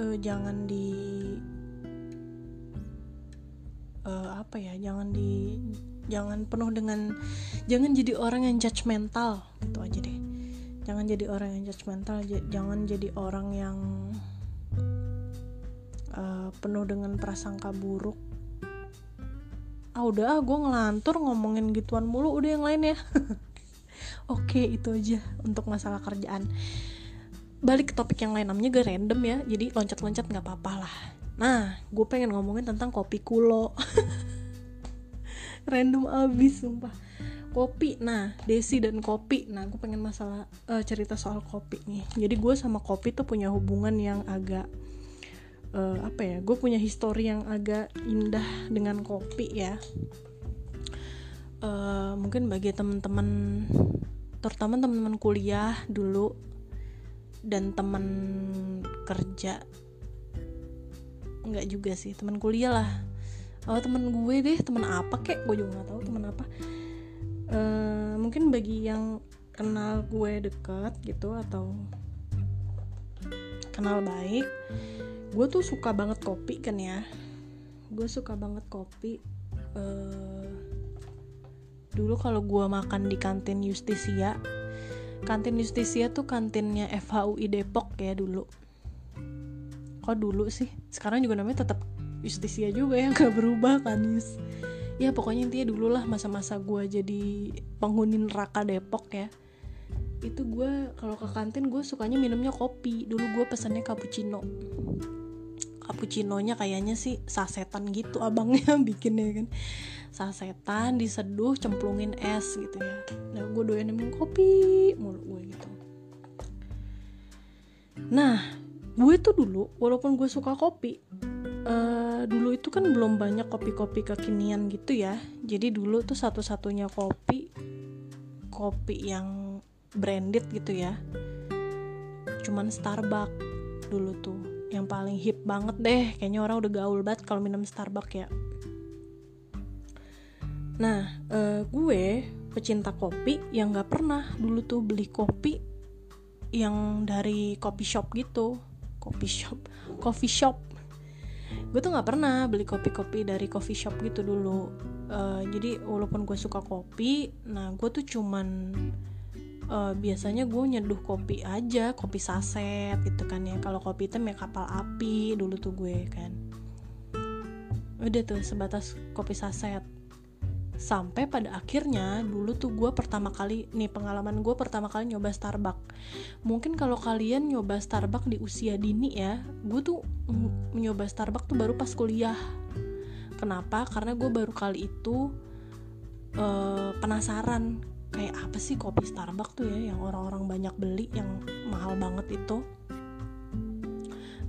uh, jangan di uh, apa ya jangan di jangan penuh dengan jangan jadi orang yang judgmental gitu aja deh jangan jadi orang yang judgmental jangan jadi orang yang uh, penuh dengan prasangka buruk. Ah udah ah gue ngelantur ngomongin gituan mulu udah yang lain ya. <laughs> Oke itu aja untuk masalah kerjaan. Balik ke topik yang lain namanya gue random ya jadi loncat-loncat nggak apa-apa lah. Nah gue pengen ngomongin tentang kopi kulo. <laughs> Random abis sumpah kopi. Nah desi dan kopi. Nah gue pengen masalah uh, cerita soal kopi nih. Jadi gue sama kopi tuh punya hubungan yang agak uh, apa ya gue punya histori yang agak indah dengan kopi ya. Uh, mungkin bagi teman-teman terutama teman-teman kuliah dulu dan teman kerja nggak juga sih teman kuliah lah. Oh teman gue deh teman apa kek? Gue juga nggak tahu teman uh, mungkin bagi yang kenal gue dekat gitu atau kenal baik gue tuh suka banget kopi kan ya. Gue suka banget kopi. Uh, dulu kalau gue makan di kantin Justisia kantin Justisia tuh kantinnya FHUI Depok ya dulu. Kok dulu sih? Sekarang juga namanya tetap Justisia juga <laughs> yang gak berubah kan ya pokoknya intinya dulu lah masa-masa gue jadi penghuni neraka Depok ya. Itu gue kalau ke kantin gue sukanya minumnya kopi. Dulu gue pesannya cappuccino. Cappuccinonya kayaknya sih sasetan gitu abangnya <laughs> bikinnya kan. Sasetan diseduh cemplungin es gitu ya. Nah gue doyan minum kopi mulu gue gitu. Nah gue tuh dulu walaupun gue suka kopi uh, dulu itu kan belum banyak kopi-kopi kekinian gitu ya. Jadi dulu tuh satu-satunya kopi kopi yang branded gitu ya. Cuman Starbucks dulu tuh. Yang paling hip banget deh. Kayaknya orang udah gaul banget kalau minum Starbucks ya. Nah, uh, gue pecinta kopi yang gak pernah dulu tuh beli kopi yang dari kopi shop gitu, kopi shop, coffee shop. Gue tuh gak pernah beli kopi-kopi dari coffee shop gitu dulu. Uh, jadi walaupun gue suka kopi, nah gue tuh cuman uh, biasanya gue nyeduh kopi aja, kopi saset gitu kan ya. Kalau kopi itu ya kapal api dulu tuh gue kan. Udah tuh sebatas kopi saset sampai pada akhirnya dulu tuh gue pertama kali nih pengalaman gue pertama kali nyoba Starbucks. Mungkin kalau kalian nyoba Starbucks di usia dini ya gue tuh nyoba Starbucks tuh baru pas kuliah. Kenapa? Karena gue baru kali itu uh, penasaran kayak apa sih kopi Starbucks tuh ya yang orang-orang banyak beli yang mahal banget itu.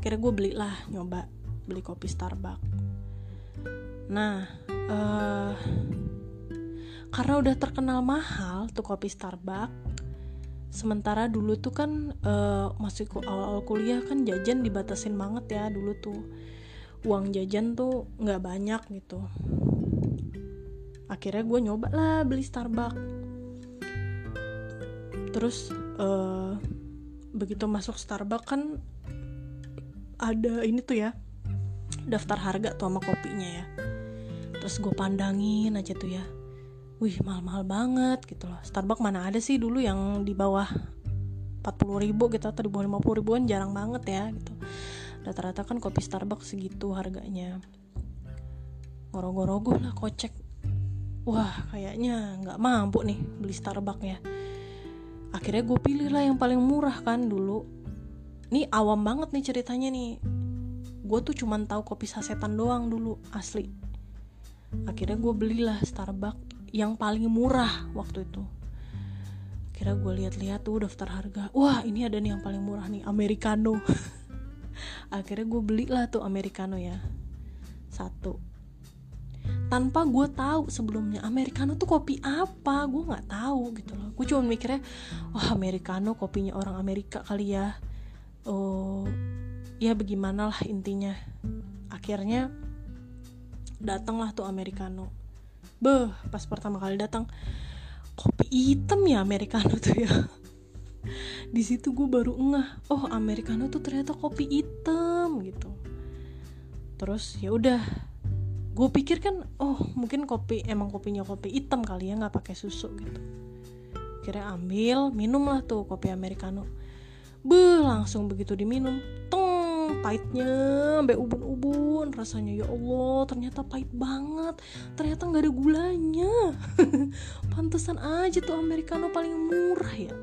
Kira gue belilah nyoba beli kopi Starbucks. Nah uh, karena udah terkenal mahal tuh kopi Starbucks. Sementara dulu tuh kan uh, masih awal-awal kuliah kan jajan dibatasin banget ya dulu tuh. Uang jajan tuh nggak banyak gitu. Akhirnya gue nyoba lah beli Starbucks. Terus uh, begitu masuk Starbucks kan ada ini tuh ya daftar harga tuh sama kopinya ya. Terus gue pandangin aja tuh ya wih mahal-mahal banget gitu loh. Starbucks mana ada sih dulu yang di bawah 40 ribu gitu atau di bawah 50 ribuan? Jarang banget ya gitu. Rata-rata kan kopi Starbucks segitu harganya. Ngorogo-rogo lah kocek. Wah kayaknya nggak mampu nih beli Starbucks ya akhirnya gue pilih lah yang paling murah kan dulu. Ini awam banget nih ceritanya nih. Gue tuh cuman tahu kopi sasetan doang dulu asli. Akhirnya gue belilah Starbucks yang paling murah waktu itu. Kira gue lihat-lihat tuh daftar harga. Wah ini ada nih yang paling murah nih americano. <laughs> Akhirnya gue belilah tuh americano ya. Satu. Tanpa gue tahu sebelumnya americano tuh kopi apa? Gue nggak tahu gitu loh. Gue cuma mikirnya wah americano kopinya orang Amerika kali ya. Oh ya bagaimana lah intinya. Akhirnya datanglah tuh americano beh pas pertama kali datang kopi hitam ya americano tuh ya. Di situ gue baru ngeh oh americano tuh ternyata kopi hitam gitu. Terus ya udah gue pikir kan oh mungkin kopi emang kopinya kopi hitam kali ya nggak pakai susu gitu. Kira ambil minum lah tuh kopi americano. Beuh, langsung begitu diminum teng pahitnya sampai ubun-ubun rasanya ya Allah ternyata pahit banget ternyata nggak ada gulanya. <laughs> Pantesan aja tuh americano paling murah ya.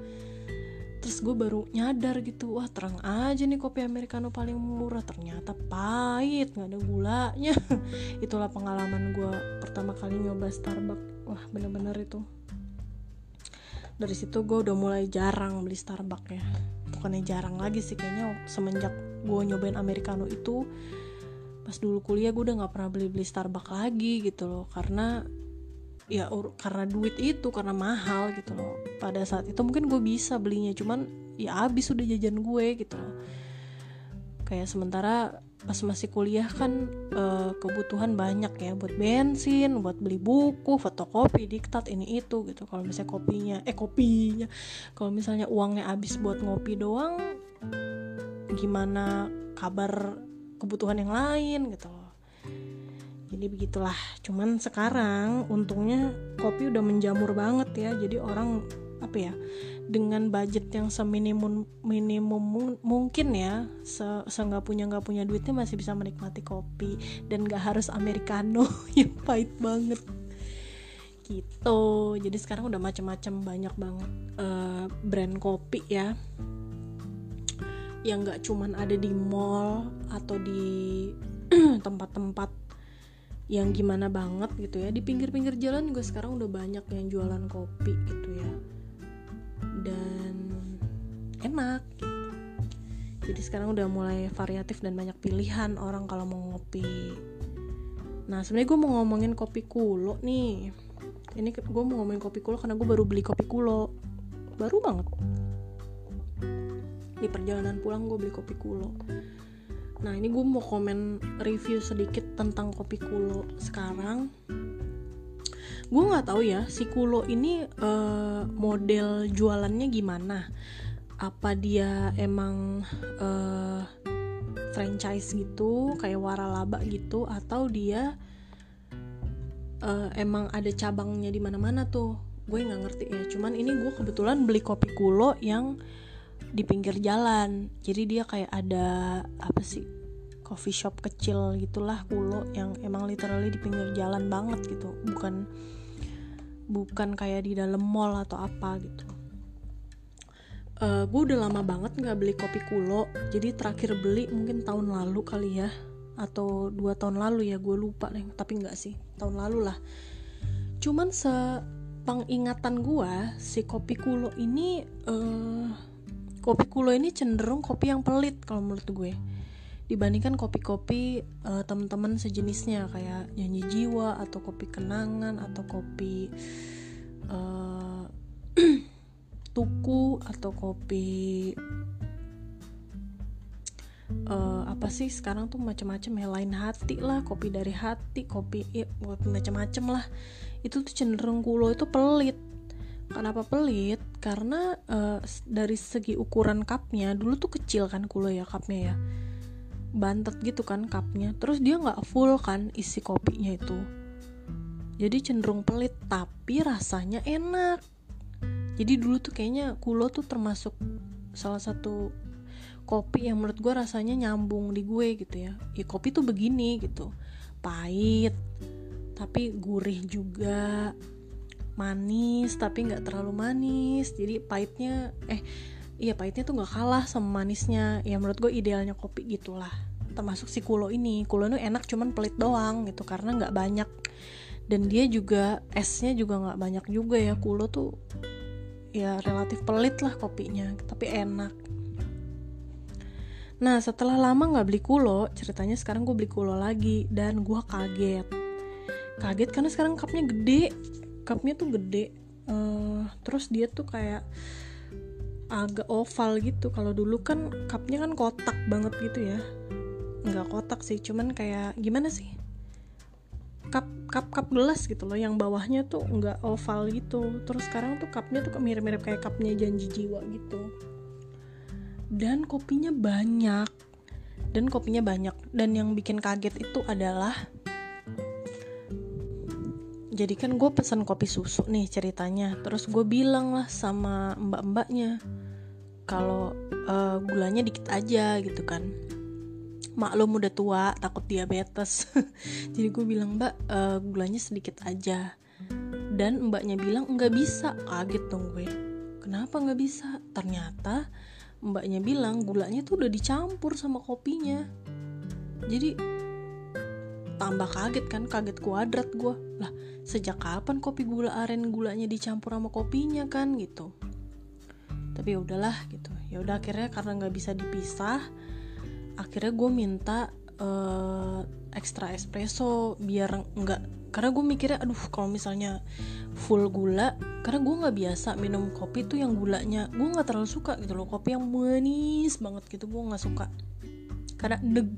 Terus gue baru nyadar gitu wah terang aja nih kopi americano paling murah ternyata pahit nggak ada gulanya. <laughs> Itulah pengalaman gue pertama kali nyoba Starbucks. Wah bener-bener itu. Dari situ gue udah mulai jarang beli Starbucks ya bukannya jarang lagi sih kayaknya semenjak gue nyobain americano itu pas dulu kuliah gue udah nggak pernah beli beli Starbucks lagi gitu loh. Karena ya karena duit itu karena mahal gitu loh. Pada saat itu mungkin gue bisa belinya cuman ya habis udah jajan gue gitu loh. Kayak sementara pas masih kuliah kan e, kebutuhan banyak ya buat bensin buat beli buku fotokopi diktat ini itu gitu. Kalau misalnya kopinya eh kopinya. Kalau misalnya uangnya habis buat ngopi doang gimana kabar kebutuhan yang lain gitu loh. Jadi begitulah. Cuman sekarang untungnya kopi udah menjamur banget ya. Jadi orang apa ya dengan budget yang seminimum minimum mungkin ya se, se nggak punya nggak punya duitnya masih bisa menikmati kopi. Dan gak harus americano <laughs> yang pahit banget. Gitu. Jadi sekarang udah macam-macam banyak banget uh, brand kopi ya yang nggak cuman ada di mall atau di <clears throat> tempat-tempat yang gimana banget gitu ya. Di pinggir-pinggir jalan juga sekarang udah banyak yang jualan kopi gitu ya. Dan enak gitu. jadi sekarang udah mulai variatif dan banyak pilihan orang kalau mau ngopi. Nah sebenarnya gue mau ngomongin kopi kulo nih. Ini gue mau ngomongin kopi kulo karena gue baru beli kopi kulo. Baru banget di perjalanan pulang gue beli kopi kulo Nah ini gue mau komen review sedikit tentang kopi kulo sekarang. Gue nggak tahu ya si kulo ini uh, model jualannya gimana. Apa dia emang uh, franchise gitu kayak waralaba gitu atau dia uh, emang ada cabangnya di mana-mana tuh. Gue nggak ngerti ya. Cuman ini gue kebetulan beli kopi kulo yang di pinggir jalan. Jadi dia kayak ada apa sih coffee shop kecil gitulah kulo yang emang literally di pinggir jalan banget gitu. Bukan bukan kayak di dalam mall atau apa gitu. Uh, eh, gue udah lama banget nggak beli kopi kulo. Jadi terakhir beli mungkin tahun lalu kali ya. Atau dua tahun lalu ya gue lupa deh. Tapi nggak sih tahun lalu lah. Cuman sepengingatan gue si kopi kulo ini uh, kopi kulo ini cenderung kopi yang pelit kalau menurut gue. Dibandingkan kopi-kopi uh, teman-teman sejenisnya kayak nyanyi jiwa atau kopi kenangan atau kopi uh, <clears throat> tuku atau kopi uh, apa sih sekarang tuh macam-macam ya lain hati lah kopi dari hati kopi ya, macam-macam lah. Itu tuh cenderung kulo itu pelit Kenapa pelit? Karena uh, dari segi ukuran cupnya dulu tuh kecil kan kulo ya cupnya ya, bantet gitu kan cupnya. Terus dia nggak full kan isi kopinya itu. Jadi cenderung pelit tapi rasanya enak. Jadi dulu tuh kayaknya kulo tuh termasuk salah satu kopi yang menurut gue rasanya nyambung di gue gitu ya. Ya kopi tuh begini gitu, pahit tapi gurih juga manis tapi nggak terlalu manis. Jadi pahitnya eh iya pahitnya tuh nggak kalah sama manisnya. Ya menurut gue idealnya kopi gitulah. Termasuk si kulo ini. Kulo ini enak cuman pelit doang gitu karena nggak banyak. Dan dia juga esnya juga nggak banyak juga ya. Kulo tuh ya relatif pelit lah kopinya tapi enak. Nah setelah lama nggak beli kulo ceritanya sekarang gue beli kulo lagi dan gue kaget. Kaget karena sekarang cupnya gede cupnya tuh gede uh, terus dia tuh kayak agak oval gitu. Kalau dulu kan cupnya kan kotak banget gitu ya. Nggak kotak sih cuman kayak gimana sih? Cup cup cup gelas gitu loh yang bawahnya tuh nggak oval gitu. Terus sekarang tuh cupnya tuh mirip-mirip kayak cupnya janji jiwa gitu. Dan kopinya banyak. Dan kopinya banyak. Dan yang bikin kaget itu adalah jadi kan gue pesen kopi susu nih ceritanya. Terus gue bilang lah sama mbak-mbaknya kalau uh, gulanya dikit aja gitu kan. Maklum udah tua takut diabetes. <laughs> Jadi gue bilang mbak uh, gulanya sedikit aja. Dan mbaknya bilang nggak bisa. Kaget dong gue. Kenapa nggak bisa? Ternyata mbaknya bilang gulanya tuh udah dicampur sama kopinya. Jadi tambah kaget kan kaget kuadrat gue lah sejak kapan kopi gula aren gulanya dicampur sama kopinya kan gitu. Tapi ya udahlah gitu. Ya udah akhirnya karena nggak bisa dipisah akhirnya gue minta uh, ekstra espresso biar nggak karena gue mikirnya aduh kalau misalnya full gula karena gue nggak biasa minum kopi tuh yang gulanya gue nggak terlalu suka gitu loh. Kopi yang manis banget gitu gue nggak suka. Karena deg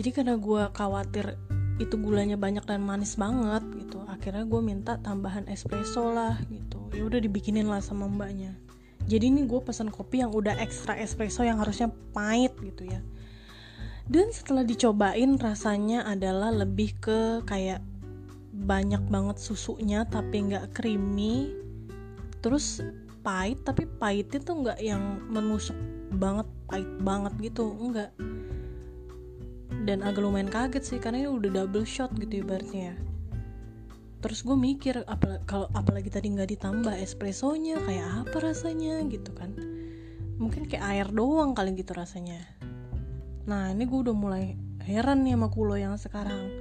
jadi karena gue khawatir itu gulanya banyak dan manis banget gitu akhirnya gue minta tambahan espresso lah gitu. Ya udah dibikinin lah sama mbaknya. Jadi ini gue pesan kopi yang udah ekstra espresso yang harusnya pahit gitu ya. Dan setelah dicobain rasanya adalah lebih ke kayak banyak banget susunya tapi nggak creamy. Terus pahit tapi pahitnya tuh nggak yang menusuk banget pahit banget gitu enggak dan agak lumayan kaget sih karena ini udah double shot gitu ibaratnya ya. Terus gue mikir apal kalau apalagi tadi nggak ditambah espressonya kayak apa rasanya gitu kan. Mungkin kayak air doang kali gitu rasanya. Nah ini gue udah mulai heran nih sama kulo yang sekarang.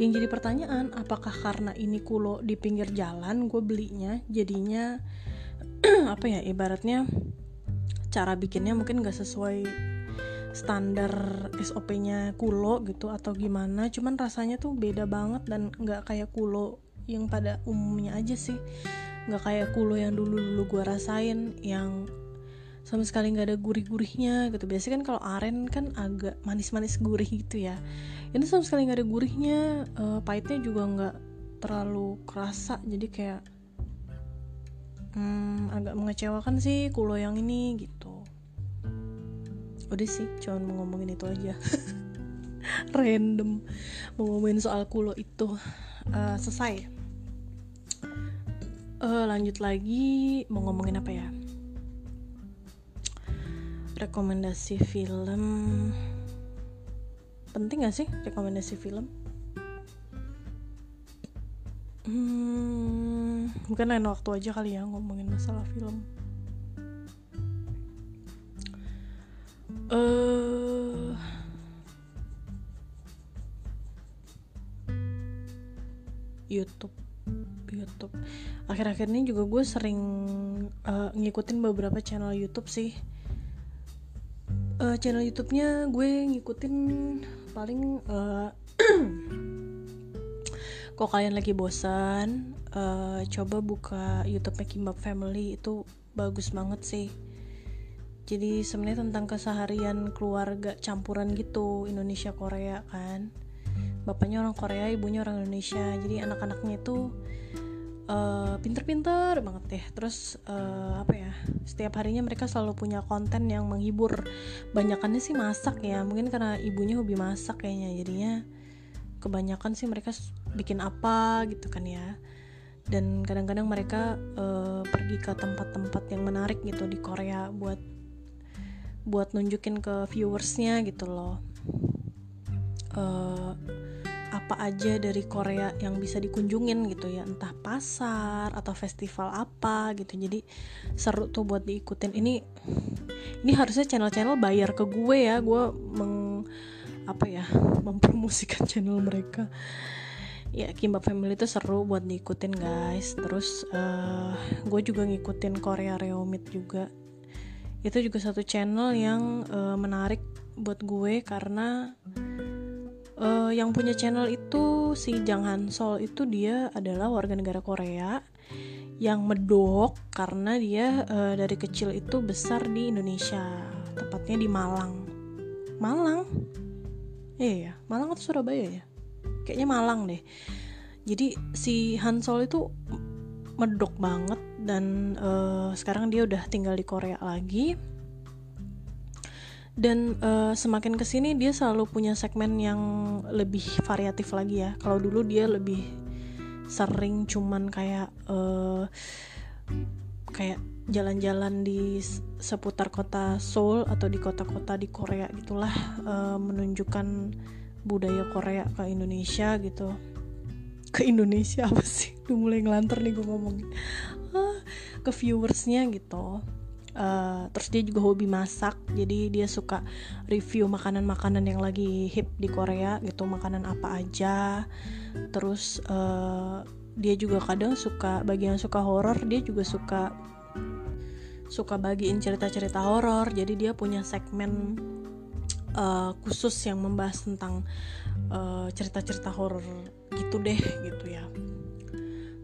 Yang jadi pertanyaan apakah karena ini kulo di pinggir jalan gue belinya jadinya <clears throat> apa ya ibaratnya cara bikinnya mungkin gak sesuai standar SOP-nya kulo gitu atau gimana cuman rasanya tuh beda banget dan nggak kayak kulo yang pada umumnya aja sih. Nggak kayak kulo yang dulu dulu gue rasain yang sama sekali nggak ada gurih-gurihnya gitu. Biasanya kan kalau aren kan agak manis-manis gurih gitu ya. Ini sama sekali nggak ada gurihnya uh, pahitnya juga nggak terlalu kerasa jadi kayak hmm, agak mengecewakan sih kulo yang ini gitu udah sih cuman mau ngomongin itu aja. <laughs> Random. Mau ngomongin soal kulo itu. Uh, selesai. Uh, lanjut lagi mau ngomongin apa ya? Rekomendasi film. Penting gak sih rekomendasi film? Hmm, mungkin lain waktu aja kali ya ngomongin masalah film uh, YouTube. YouTube. Akhir-akhir ini juga gue sering uh, ngikutin beberapa channel YouTube sih. Uh, channel YouTube-nya gue ngikutin paling uh, <clears throat> kok kalian lagi bosan uh, coba buka YouTube-nya Kimbap Family. Itu bagus banget sih jadi sebenarnya tentang keseharian keluarga campuran gitu Indonesia Korea kan. Bapaknya orang Korea ibunya orang Indonesia. Jadi anak-anaknya itu uh, pinter-pinter banget deh. Terus uh, apa ya setiap harinya mereka selalu punya konten yang menghibur. Banyakannya sih masak ya mungkin karena ibunya hobi masak kayaknya. Jadinya kebanyakan sih mereka bikin apa gitu kan ya. Dan kadang-kadang mereka uh, pergi ke tempat-tempat yang menarik gitu di Korea buat buat nunjukin ke viewersnya gitu loh. Uh, apa aja dari Korea yang bisa dikunjungin gitu ya. Entah pasar atau festival apa gitu. Jadi seru tuh buat diikutin. Ini ini harusnya channel-channel bayar ke gue ya. Gue meng apa ya mempromosikan <laughs> channel mereka. Ya Kimbap Family itu seru buat diikutin guys. Terus uh, gue juga ngikutin Korea Reomit juga itu juga satu channel yang uh, menarik buat gue karena uh, yang punya channel itu si Jang Han Sol itu dia adalah warga negara Korea yang medok karena dia uh, dari kecil itu besar di Indonesia tepatnya di Malang. Malang? Iya ya Malang atau Surabaya ya? Kayaknya Malang deh. Jadi si Hansol itu medok banget dan uh, sekarang dia udah tinggal di Korea lagi. Dan uh, semakin ke sini dia selalu punya segmen yang lebih variatif lagi ya. Kalau dulu dia lebih sering cuman kayak uh, kayak jalan-jalan di seputar kota Seoul atau di kota-kota di Korea gitulah uh, menunjukkan budaya Korea ke Indonesia gitu. Ke Indonesia apa sih? Udah mulai ngelantar nih gue ngomongin ah, ke viewersnya gitu. Uh, terus dia juga hobi masak jadi dia suka review makanan-makanan yang lagi hip di Korea gitu makanan apa aja. Terus uh, dia juga kadang suka bagi yang suka horor dia juga suka suka bagiin cerita-cerita horor jadi dia punya segmen uh, khusus yang membahas tentang cerita-cerita uh, horor gitu deh gitu ya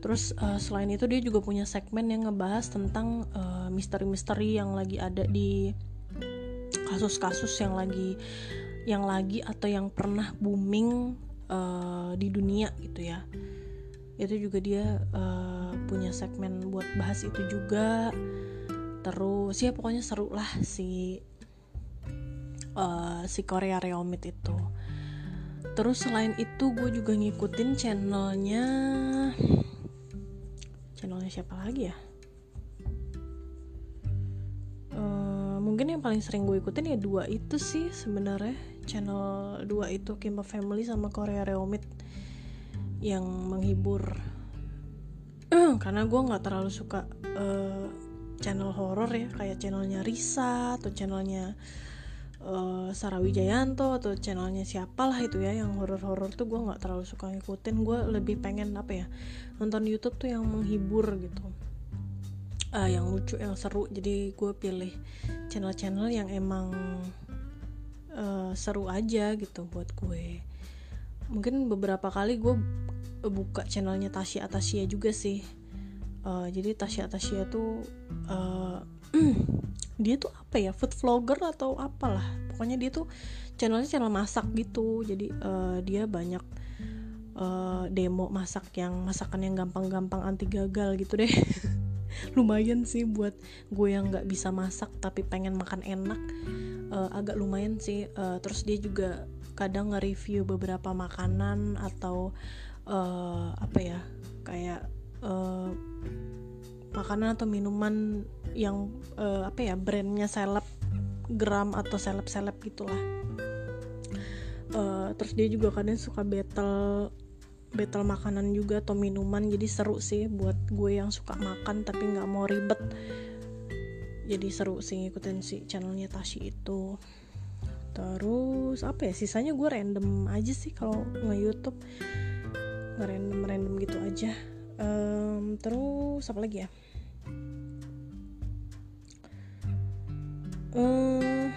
Terus uh, selain itu dia juga punya segmen yang ngebahas tentang misteri misteri-misteri yang lagi ada di kasus-kasus yang lagi yang lagi atau yang pernah booming uh, di dunia gitu ya. Itu juga dia uh, punya segmen buat bahas itu juga. Terus ya pokoknya seru lah si uh, si Korea Reomit itu. Terus selain itu gue juga ngikutin channelnya channelnya siapa lagi ya? Uh, mungkin yang paling sering gue ikutin ya dua itu sih sebenarnya. Channel dua itu Kimba Family sama Korea Reomit yang menghibur. <clears throat> Karena gue nggak terlalu suka uh, channel horor ya. Kayak channelnya Risa atau channelnya uh, Sarah Wijayanto atau channelnya siapa lah itu ya yang horor-horor tuh gue nggak terlalu suka ngikutin. Gue lebih pengen apa ya nonton YouTube tuh yang menghibur gitu. Uh, yang lucu yang seru. Jadi gue pilih channel-channel yang emang uh, seru aja gitu buat gue. Mungkin beberapa kali gue buka channelnya Tasya Tasya juga sih. Uh, jadi Tasya Tasya tuh uh, <clears throat> dia tuh apa ya food vlogger atau apalah. Pokoknya dia tuh channelnya channel masak gitu. Jadi uh, dia banyak uh, demo masak yang masakan yang gampang-gampang anti gagal gitu deh. <laughs> Lumayan sih buat gue yang nggak bisa masak tapi pengen makan enak. Uh, agak lumayan sih. Uh, terus dia juga kadang nge-review beberapa makanan atau uh, apa ya kayak uh, makanan atau minuman yang uh, apa ya brandnya seleb gram atau seleb seleb gitulah. Uh, terus dia juga kadang suka battle battle makanan juga atau minuman. Jadi seru sih buat gue yang suka makan tapi nggak mau ribet. Jadi seru sih ngikutin si channelnya Tashi itu. Terus apa ya sisanya gue random aja sih kalau nge YouTube random random gitu aja. Um, terus apa lagi ya um,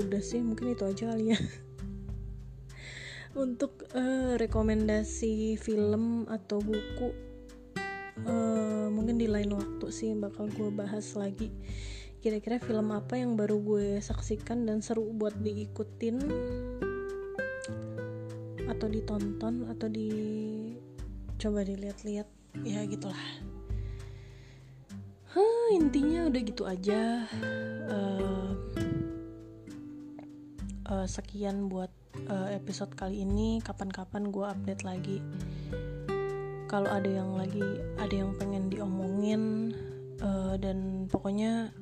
udah sih mungkin itu aja kali ya. <laughs> Untuk uh, rekomendasi film atau buku uh, mungkin di lain waktu sih bakal gue bahas lagi. Kira-kira film apa yang baru gue saksikan dan seru buat diikutin? Atau ditonton atau di coba dilihat-lihat. Ya gitulah huh, intinya udah gitu aja. Uh, uh, sekian buat uh, episode kali ini. Kapan-kapan gue update lagi. Kalau ada yang lagi ada yang pengen diomongin uh, dan pokoknya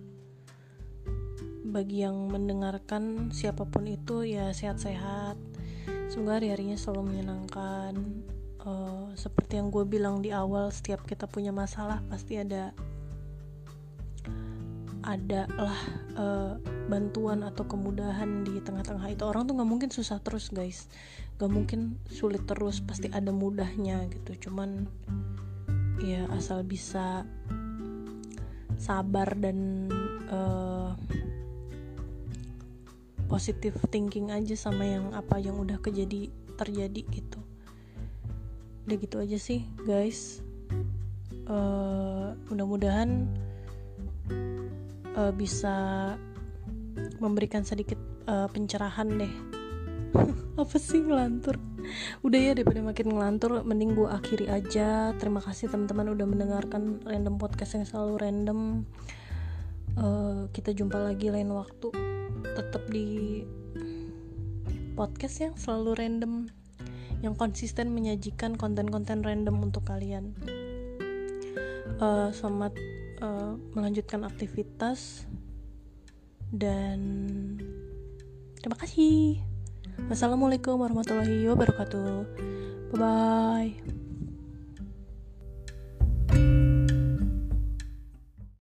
bagi yang mendengarkan siapa pun itu ya sehat-sehat. Semoga hari-harinya selalu menyenangkan. Uh, seperti yang gue bilang di awal setiap kita punya masalah pasti ada ada lah uh, bantuan atau kemudahan di tengah-tengah itu. Orang tuh nggak mungkin susah terus guys. Nggak mungkin sulit terus pasti ada mudahnya gitu. Cuman ya asal bisa sabar dan uh, positive thinking aja sama yang apa yang udah kejadi terjadi gitu. Udah gitu aja sih guys. Uh, mudah-mudahan uh, bisa memberikan sedikit uh, pencerahan deh. <laughs> Apa sih ngelantur? Udah ya daripada makin ngelantur mending gue akhiri aja. Terima kasih teman-teman udah mendengarkan random podcast yang selalu random. Uh, kita jumpa lagi lain waktu. Tetap di podcast yang selalu random yang konsisten menyajikan konten-konten random untuk kalian. Uh, selamat uh, melanjutkan aktivitas dan terima kasih. Wassalamualaikum warahmatullahi wabarakatuh. Bye bye